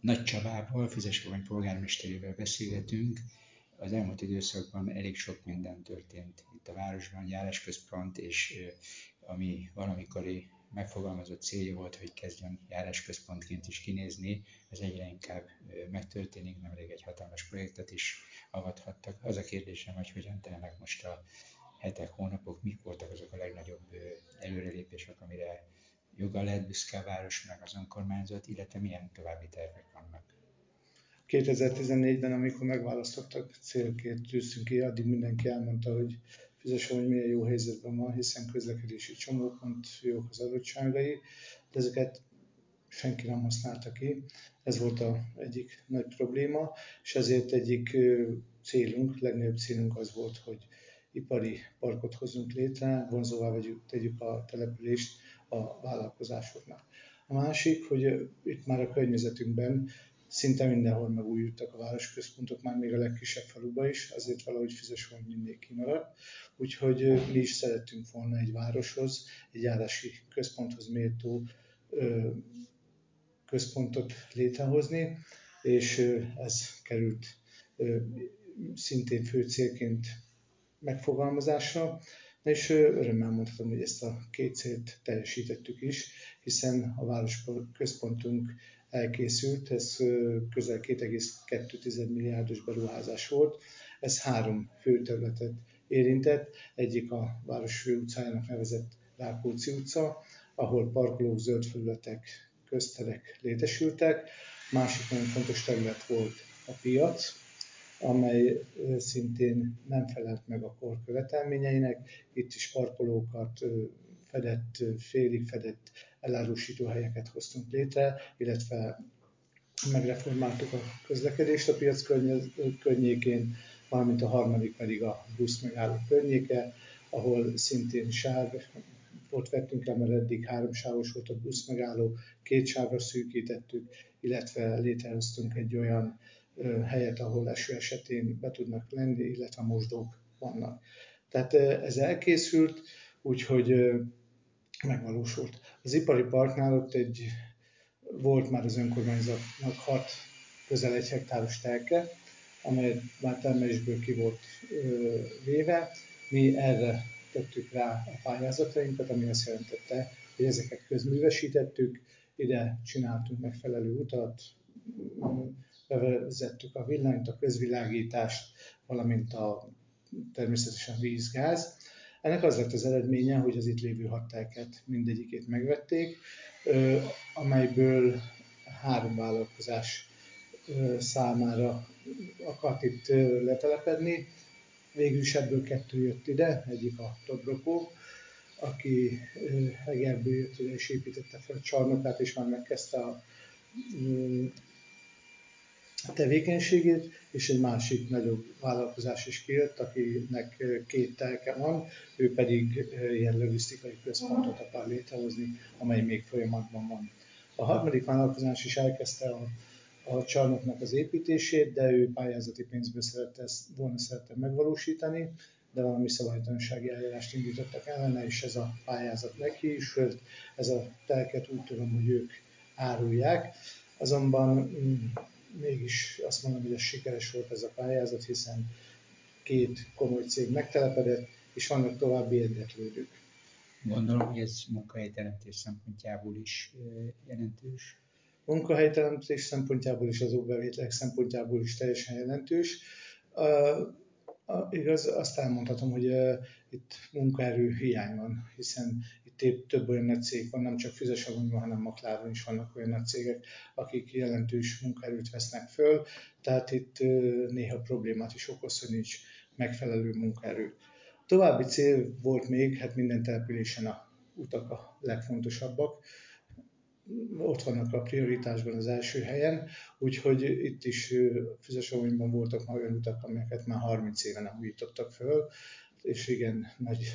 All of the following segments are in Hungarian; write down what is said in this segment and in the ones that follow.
Nagy Csabával, Fizeskormány polgármesterével beszélgetünk. Az elmúlt időszakban elég sok minden történt itt a városban, járásközpont, és ami valamikori megfogalmazott célja volt, hogy kezdjen járásközpontként is kinézni, ez egyre inkább megtörténik, nemrég egy hatalmas projektet is avathattak. Az a kérdésem, hogy hogyan telnek most a hetek, hónapok, mik voltak azok a legnagyobb előrelépések, amire joga lehet büszke a város, meg az önkormányzat, illetve milyen további tervek vannak. 2014-ben, amikor megválasztottak, célként tűztünk ki, addig mindenki elmondta, hogy fizesen, hogy milyen jó helyzetben van, hiszen közlekedési csomópont jók az adottságai, de ezeket senki nem használta ki. Ez volt a egyik nagy probléma, és ezért egyik célunk, legnagyobb célunk az volt, hogy ipari parkot hozunk létre, vonzóvá vegyük, tegyük a települést a vállalkozásoknak. A másik, hogy itt már a környezetünkben szinte mindenhol megújultak a városközpontok, már még a legkisebb faluba is, azért valahogy Fizesvony mindig kimaradt. Úgyhogy mi is szerettünk volna egy városhoz, egy járási központhoz méltó központot létrehozni, és ez került szintén fő célként megfogalmazásra, és örömmel mondhatom, hogy ezt a két célt teljesítettük is, hiszen a város központunk elkészült, ez közel 2,2 milliárdos beruházás volt. Ez három fő területet érintett. Egyik a város utcájának nevezett Rákóczi utca, ahol parkolók, zöld felületek, közterek létesültek. Másik nagyon fontos terület volt a piac, amely szintén nem felelt meg a kor követelményeinek. Itt is parkolókat, fedett, félig fedett elárusító helyeket hoztunk létre, illetve megreformáltuk a közlekedést a piac környékén, valamint a harmadik pedig a busz megálló környéke, ahol szintén sáv, ott vettünk el, mert eddig három sávos volt a busz megálló, két sávra szűkítettük, illetve létrehoztunk egy olyan helyet, ahol eső esetén be tudnak lenni, illetve mosdók vannak. Tehát ez elkészült, úgyhogy megvalósult. Az ipari parknál ott egy, volt már az önkormányzatnak hat közel egy hektáros telke, amely már termelésből ki volt véve. Mi erre tettük rá a pályázatainkat, ami azt jelentette, hogy ezeket közművesítettük, ide csináltunk megfelelő utat, bevezettük a villanyt, a közvilágítást, valamint a természetesen víz-gáz. Ennek az lett az eredménye, hogy az itt lévő hattáket mindegyikét megvették, amelyből három vállalkozás számára akart itt letelepedni. Végül is ebből kettő jött ide, egyik a Tobrokó, aki Egerből jött ide és építette fel a csarnokát, és már megkezdte a tevékenységét, és egy másik nagyobb vállalkozás is kijött, akinek két telke van, ő pedig ilyen logisztikai központot akar létrehozni, amely még folyamatban van. A harmadik vállalkozás is elkezdte a, a csarnoknak az építését, de ő pályázati pénzből szerette ezt, volna szerette megvalósítani, de valami szabálytalansági eljárást indítottak ellene, és ez a pályázat meghísült. Ez a telket úgy tudom, hogy ők árulják. Azonban mm, mégis azt mondom, hogy ez sikeres volt ez a pályázat, hiszen két komoly cég megtelepedett, és vannak további érdeklődők. Gondolom, hogy ez munkahelyteremtés szempontjából is jelentős. Munkahelyteremtés szempontjából is, az óbevételek szempontjából is teljesen jelentős. Igaz, azt elmondhatom, hogy uh, itt munkaerő hiány van, hiszen itt több olyan nagy cég van, nem csak Füzesavonyban, hanem Makláron is vannak olyan nagy cégek, akik jelentős munkaerőt vesznek föl, tehát itt uh, néha problémát is okoz, hogy nincs megfelelő munkaerő. További cél volt még, hát minden településen a utak a legfontosabbak, ott vannak a prioritásban az első helyen, úgyhogy itt is Füzesavonyban voltak már olyan utak, amelyeket már 30 éve nem újítottak föl, és igen, nagy,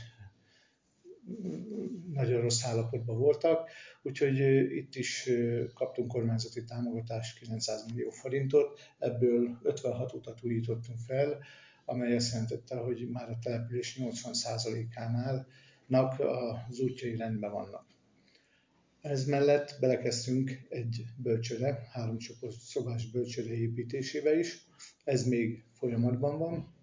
nagyon rossz állapotban voltak, úgyhogy itt is kaptunk kormányzati támogatást 900 millió forintot, ebből 56 utat újítottunk fel, amely azt jelentette, hogy már a település 80%-ánál az útjai rendben vannak. Ez mellett belekezdtünk egy bölcsőre, három szobás bölcsőre építésébe is. Ez még folyamatban van,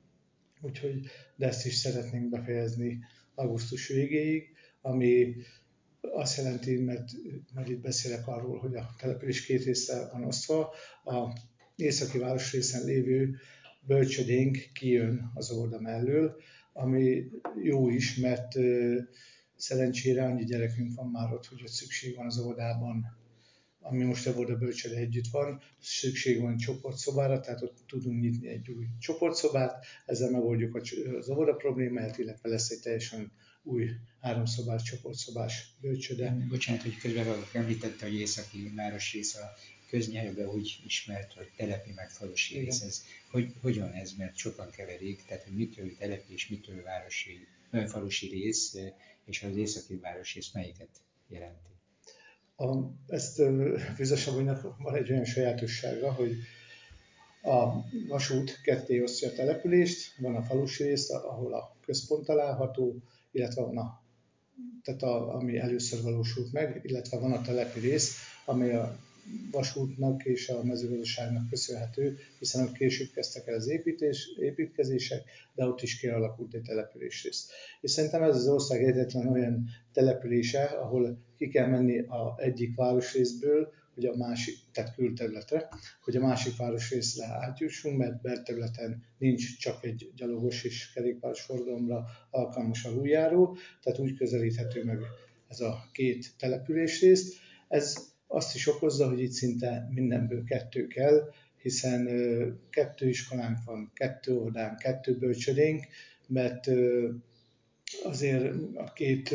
úgyhogy de ezt is szeretnénk befejezni augusztus végéig, ami azt jelenti, mert, mert itt beszélek arról, hogy a település két részre van osztva. A északi városrészen lévő bölcsödénk kijön az óvoda mellől, ami jó is, mert szerencsére annyi gyerekünk van már ott, hogy ott szükség van az óvodában, ami most a óvoda bölcsöde együtt van, szükség van csoportszobára, tehát ott tudunk nyitni egy új csoportszobát, ezzel megoldjuk az óvoda problémáját, illetve lesz egy teljesen új háromszobás, csoportszobás bölcsöde. Bocsánat, hogy közben említette, hogy északi városrész a köznyelvben úgy ismert, hogy telepi meg falusi rész. Ez, hogy, hogyan ez, mert sokan keverik, tehát hogy mitől telepi és mitől városi, falusi rész, és az északi városrész melyiket jelenti? A, ezt Vizesabonynak van egy olyan sajátossága, hogy a vasút ketté osztja a települést, van a falusi rész, ahol a központ található, illetve van a, tehát a, ami először valósult meg, illetve van a telepi rész, ami a vasútnak és a mezőgazdaságnak köszönhető, hiszen ott később kezdtek el az építés, építkezések, de ott is kialakult egy településrész. És szerintem ez az ország egyetlen olyan települése, ahol ki kell menni a egyik városrészből, hogy a másik, tehát külterületre, hogy a másik városrészre átjussunk, mert belterületen nincs csak egy gyalogos és kerékpáros forgalomra alkalmas aluljáró, tehát úgy közelíthető meg ez a két településrész. Ez azt is okozza, hogy itt szinte mindenből kettő kell, hiszen kettő iskolánk van, kettő óvodánk, kettő bölcsödénk, mert azért a két,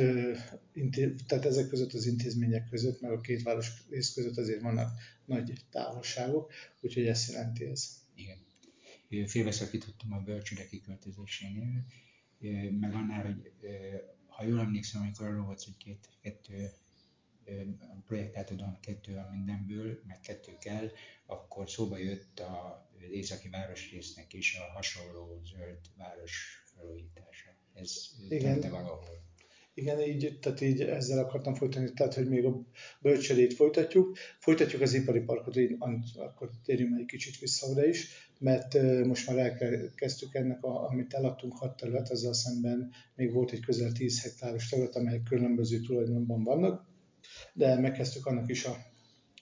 tehát ezek között az intézmények között, meg a két város rész között azért vannak nagy távolságok, úgyhogy ezt jelenti ez. Igen. Félbeszakítottam a bölcsőde kiköltözésénél, meg annál, hogy ha jól emlékszem, amikor arról volt, hogy két, kettő a tudom kettő a mindenből, meg kettő kell, akkor szóba jött az északi városrésznek is a hasonló zöld város felújítása. Ez Igen. valahol. Igen, így, tehát így ezzel akartam folytatni, tehát hogy még a bölcsödét folytatjuk. Folytatjuk az ipari parkot, így, akkor térjünk egy kicsit vissza oda is, mert most már elkezdtük ennek, a, amit eladtunk hat terület, azzal szemben még volt egy közel 10 hektáros terület, amelyek különböző tulajdonban vannak de megkezdtük annak is a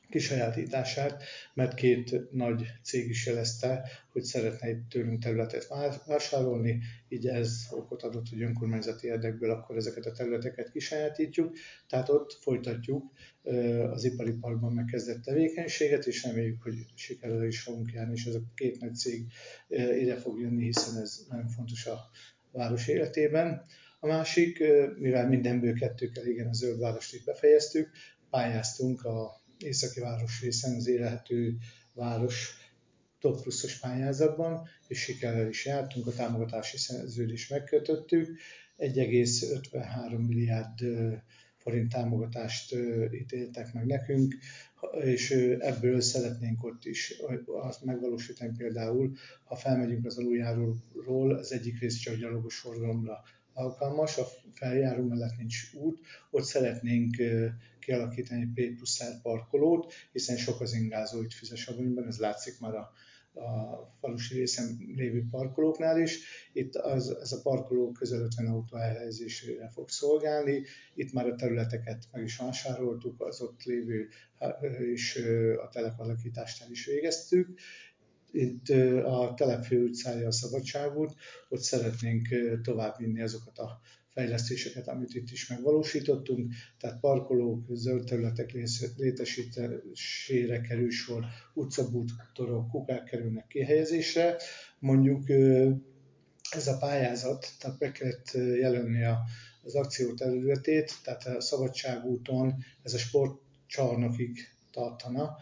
kisajátítását, mert két nagy cég is jelezte, hogy szeretne tőlünk területet vásárolni, így ez okot adott, hogy önkormányzati érdekből akkor ezeket a területeket kisajátítjuk, tehát ott folytatjuk az ipari parkban megkezdett tevékenységet, és reméljük, hogy sikerül is fogunk járni, és ez a két nagy cég ide fog jönni, hiszen ez nagyon fontos a város életében. A másik, mivel mindenből kettő kell, igen, a zöld várost befejeztük, pályáztunk a északi város részen az élhető város top pluszos pályázatban, és sikerrel is jártunk, a támogatási szerződést megkötöttük, 1,53 milliárd forint támogatást ítéltek meg nekünk, és ebből szeretnénk ott is azt megvalósítani. Például, ha felmegyünk az aluljáróról, az egyik rész csak gyalogos forgalomra alkalmas, a feljáró mellett nincs út, ott szeretnénk kialakítani egy P plusz parkolót, hiszen sok az ingázó itt Fizesabonyban, ez látszik már a, a falusi részen lévő parkolóknál is. Itt az, ez a parkoló közel 50 autó elhelyezésére fog szolgálni. Itt már a területeket meg is vásároltuk, az ott lévő és a telepalakítást el is végeztük, itt a telepfő utcája a Szabadságút, ott szeretnénk továbbvinni azokat a fejlesztéseket, amit itt is megvalósítottunk, tehát parkolók, zöld területek létesítésére kerül sor, utcabútorok, kukák kerülnek kihelyezésre. Mondjuk ez a pályázat, tehát be kellett jelenni az akció területét, tehát a Szabadságúton ez a sportcsarnokig tartana,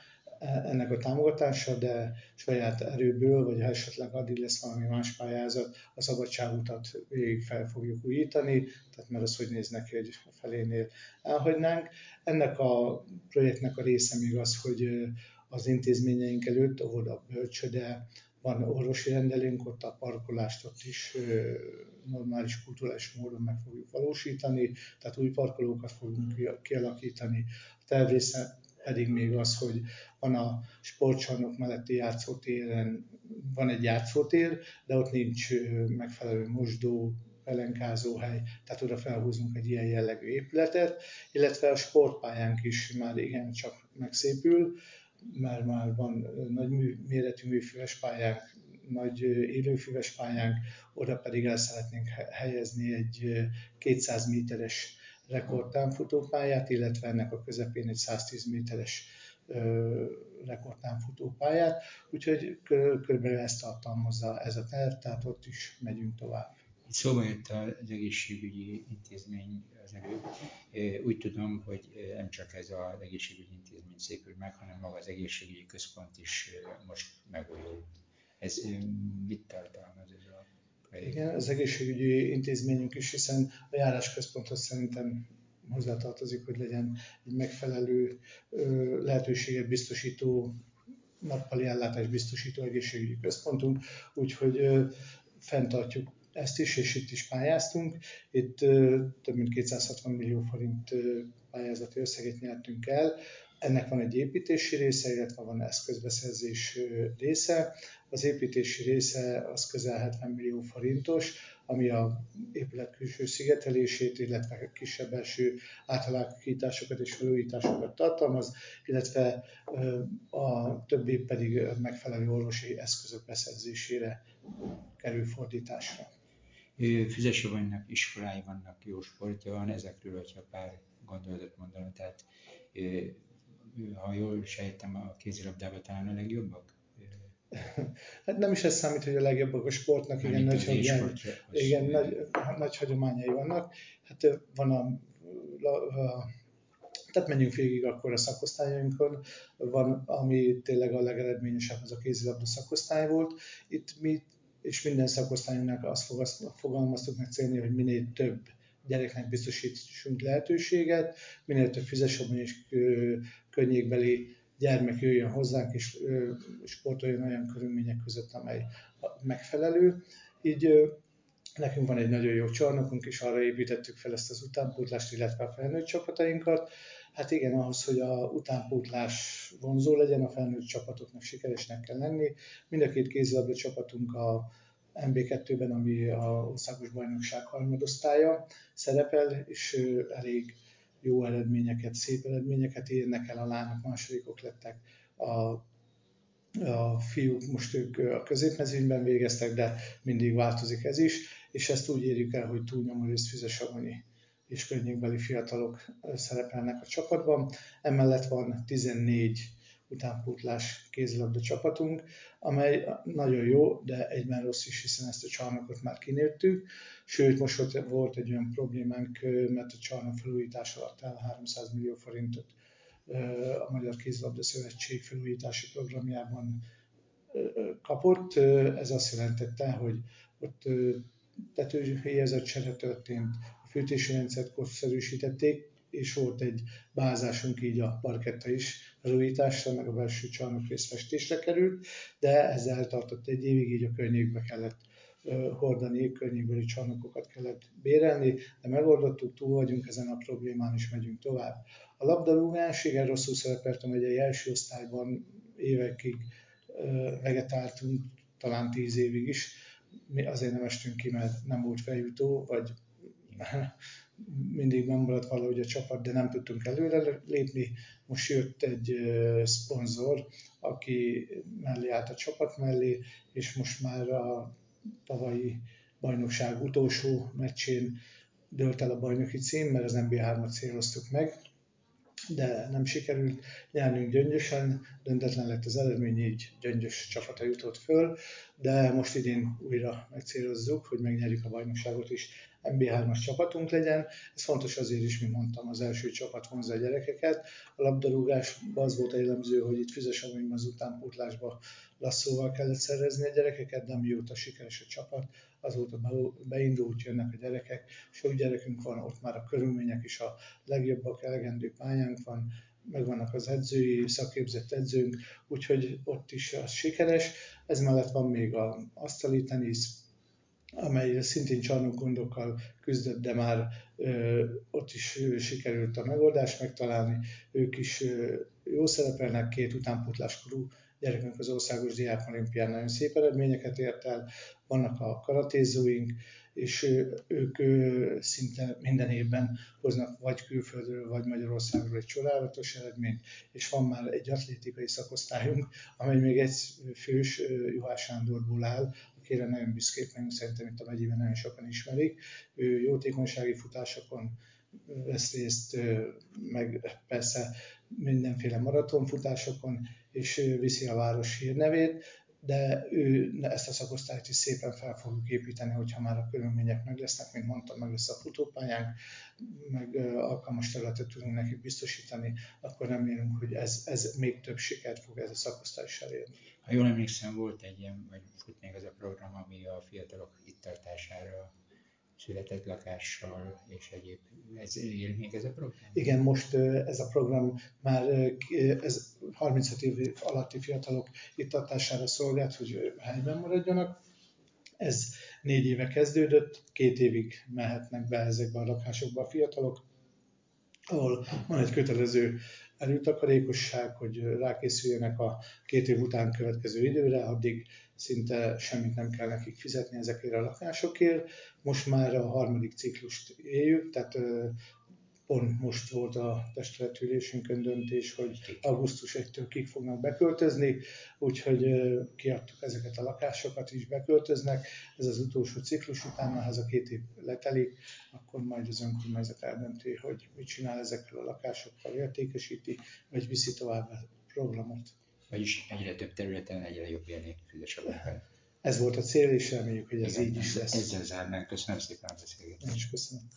ennek a támogatása, de saját erőből, vagy ha esetleg addig lesz valami más pályázat, a szabadságutat végig fel fogjuk újítani, tehát mert az hogy néz neki, hogy felénél elhagynánk. Ennek a projektnek a része még az, hogy az intézményeink előtt, ahol a bölcsöde, van orvosi rendelőnk, ott a parkolást ott is normális kulturális módon meg fogjuk valósítani, tehát új parkolókat fogunk kialakítani. A terv pedig még az, hogy van a sportcsarnok melletti játszótéren, van egy játszótér, de ott nincs megfelelő mosdó, hely, tehát oda felhúzunk egy ilyen jellegű épületet, illetve a sportpályánk is már igen csak megszépül, mert már van nagy méretű műfüves pályánk, nagy élőfüves pályánk, oda pedig el szeretnénk helyezni egy 200 méteres rekordtámfutópályát, illetve ennek a közepén egy 110 méteres rekordtámfutópályát, úgyhogy körülbelül ezt tartalmazza ez a terv, tehát ott is megyünk tovább. Itt szóba jött az egészségügyi intézmény az előbb. Úgy tudom, hogy nem csak ez az egészségügyi intézmény szépül meg, hanem maga az egészségügyi központ is most megújul. Ez mit tartalmaz ez a? Igen, az egészségügyi intézményünk is, hiszen a járásközponthoz szerintem hozzátartozik, hogy legyen egy megfelelő lehetőséget biztosító nappali ellátás biztosító egészségügyi központunk, úgyhogy fenntartjuk ezt is, és itt is pályáztunk. Itt több mint 260 millió forint pályázati összeget nyertünk el. Ennek van egy építési része, illetve van eszközbeszerzés része. Az építési része az közel 70 millió forintos, ami a épület külső szigetelését, illetve kisebb belső átalakításokat és felújításokat tartalmaz, illetve a többi pedig megfelelő orvosi eszközök beszerzésére kerül fordításra. Füzesovanynak iskolái vannak, jó sportja van, ezekről, hogyha pár gondolatot mondanom, tehát ha jól sejtem, a kézilabdában talán a legjobbak? Hát nem is ez számít, hogy a legjobbak a sportnak, igen, nagy, hagyomány, igen nagy, nagy hagyományai vannak. Hát van a, a, a tehát menjünk végig akkor a szakosztályainkon. Van, ami tényleg a legeredményesebb, az a kézilabda szakosztály volt. Itt mi és minden szakosztályunknak azt fogalmaztuk meg célni, hogy minél több gyereknek biztosítsunk lehetőséget, minél több fizesabban és könnyékbeli gyermek jöjjön hozzánk és sportoljon olyan körülmények között, amely megfelelő. Így nekünk van egy nagyon jó csarnokunk, és arra építettük fel ezt az utánpótlást, illetve a felnőtt csapatainkat. Hát igen, ahhoz, hogy a utánpótlás vonzó legyen, a felnőtt csapatoknak sikeresnek kell lenni. Mind a két kézilabda csapatunk a MB2-ben, ami a országos bajnokság harmadosztálya szerepel, és elég jó eredményeket, szép eredményeket érnek el, a lányok másodikok lettek, a a fiúk most ők a középmezőnyben végeztek, de mindig változik ez is, és ezt úgy érjük el, hogy túlnyomó részt Füzesavonyi és környékbeli fiatalok szerepelnek a csapatban. Emellett van 14 utánpótlás kézilabda csapatunk, amely nagyon jó, de egyben rossz is, hiszen ezt a csarnokot már kinőttük. Sőt, most volt egy olyan problémánk, mert a csarnok felújítás alatt el 300 millió forintot a Magyar Kézilabda Szövetség felújítási programjában kapott. Ez azt jelentette, hogy ott tetőhelyezett csere történt, a fűtési rendszert korszerűsítették, és volt egy bázásunk így a parketta is felújításra, meg a belső csarnok részfestésre került, de ez eltartott egy évig, így a környékbe kellett hordani, környékbeli csarnokokat kellett bérelni, de megoldottuk, túl vagyunk ezen a problémán, és megyünk tovább. A labdarúgás, igen, rosszul szerepelt a megyei első osztályban, évekig vegetáltunk, talán tíz évig is. Mi azért nem estünk ki, mert nem volt feljutó, vagy mindig nem maradt valahogy a csapat, de nem tudtunk előre lépni. Most jött egy szponzor, aki mellé állt a csapat mellé, és most már a tavalyi bajnokság utolsó meccsén dölt el a bajnoki cím, mert az NB3-at céloztuk meg, de nem sikerült nyernünk gyöngyösen, döntetlen lett az eredmény, így gyöngyös csapata jutott föl, de most idén újra megcélozzuk, hogy megnyerjük a bajnokságot is, MB3-as csapatunk legyen. Ez fontos azért is, mint mondtam, az első csapat vonza a gyerekeket. A labdarúgásban az volt jellemző, hogy itt Füzesavonyban az utánpótlásba lasszóval kellett szerezni a gyerekeket, de mióta sikeres a csapat, azóta beindult, jönnek a gyerekek, sok gyerekünk van, ott már a körülmények is a legjobbak, elegendő pályánk van, megvannak az edzői, szakképzett edzőnk, úgyhogy ott is az sikeres. Ez mellett van még a asztali tenisz, amely szintén csarnokgondokkal küzdött, de már ö, ott is ö, sikerült a megoldást megtalálni. Ők is ö, jó szerepelnek, két utánpótláskorú gyerekünk az országos diák olimpián nagyon szép eredményeket ért el, vannak a karatézóink, és ők szinte minden évben hoznak vagy külföldről, vagy Magyarországról egy csodálatos eredményt, és van már egy atlétikai szakosztályunk, amely még egy fős Juhás Sándorból áll, akire nagyon büszkék vagyunk, szerintem itt a megyében nagyon sokan ismerik. Ő jótékonysági futásokon vesz részt, meg persze mindenféle maratonfutásokon, és viszi a város hírnevét, de ő ezt a szakosztályt is szépen fel fogjuk építeni, hogyha már a körülmények meg lesznek, mint mondtam, meg lesz a futópályánk, meg alkalmas területet tudunk nekik biztosítani, akkor remélünk, hogy ez, ez még több sikert fog ez a szakosztály is elérni. Ha jól emlékszem, volt egy ilyen, vagy fut még az a program, ami a fiatalok itt tartására született lakással és egyéb. Ez él még ez a program? Igen, most ez a program már ez 35 év alatti fiatalok itt tartására szolgált, hogy helyben maradjanak. Ez négy éve kezdődött, két évig mehetnek be ezekbe a lakásokba a fiatalok, ahol van egy kötelező előtakarékosság, hogy rákészüljenek a két év után következő időre, addig szinte semmit nem kell nekik fizetni ezekért a lakásokért. Most már a harmadik ciklust éljük, tehát pont most volt a testületülésünkön döntés, hogy augusztus 1-től kik fognak beköltözni, úgyhogy kiadtuk ezeket a lakásokat is, beköltöznek. Ez az utolsó ciklus után, ha ez a két év letelik, akkor majd az önkormányzat eldönti, hogy mit csinál ezekkel a lakásokkal, értékesíti, vagy viszi tovább a programot. Vagyis egyre több területen egyre jobb élni Füzesabban. Ez volt a cél, és reméljük, hogy ez Igen, így is lesz. Ezzel zárnánk. Köszönöm szépen a beszélgetést. köszönöm.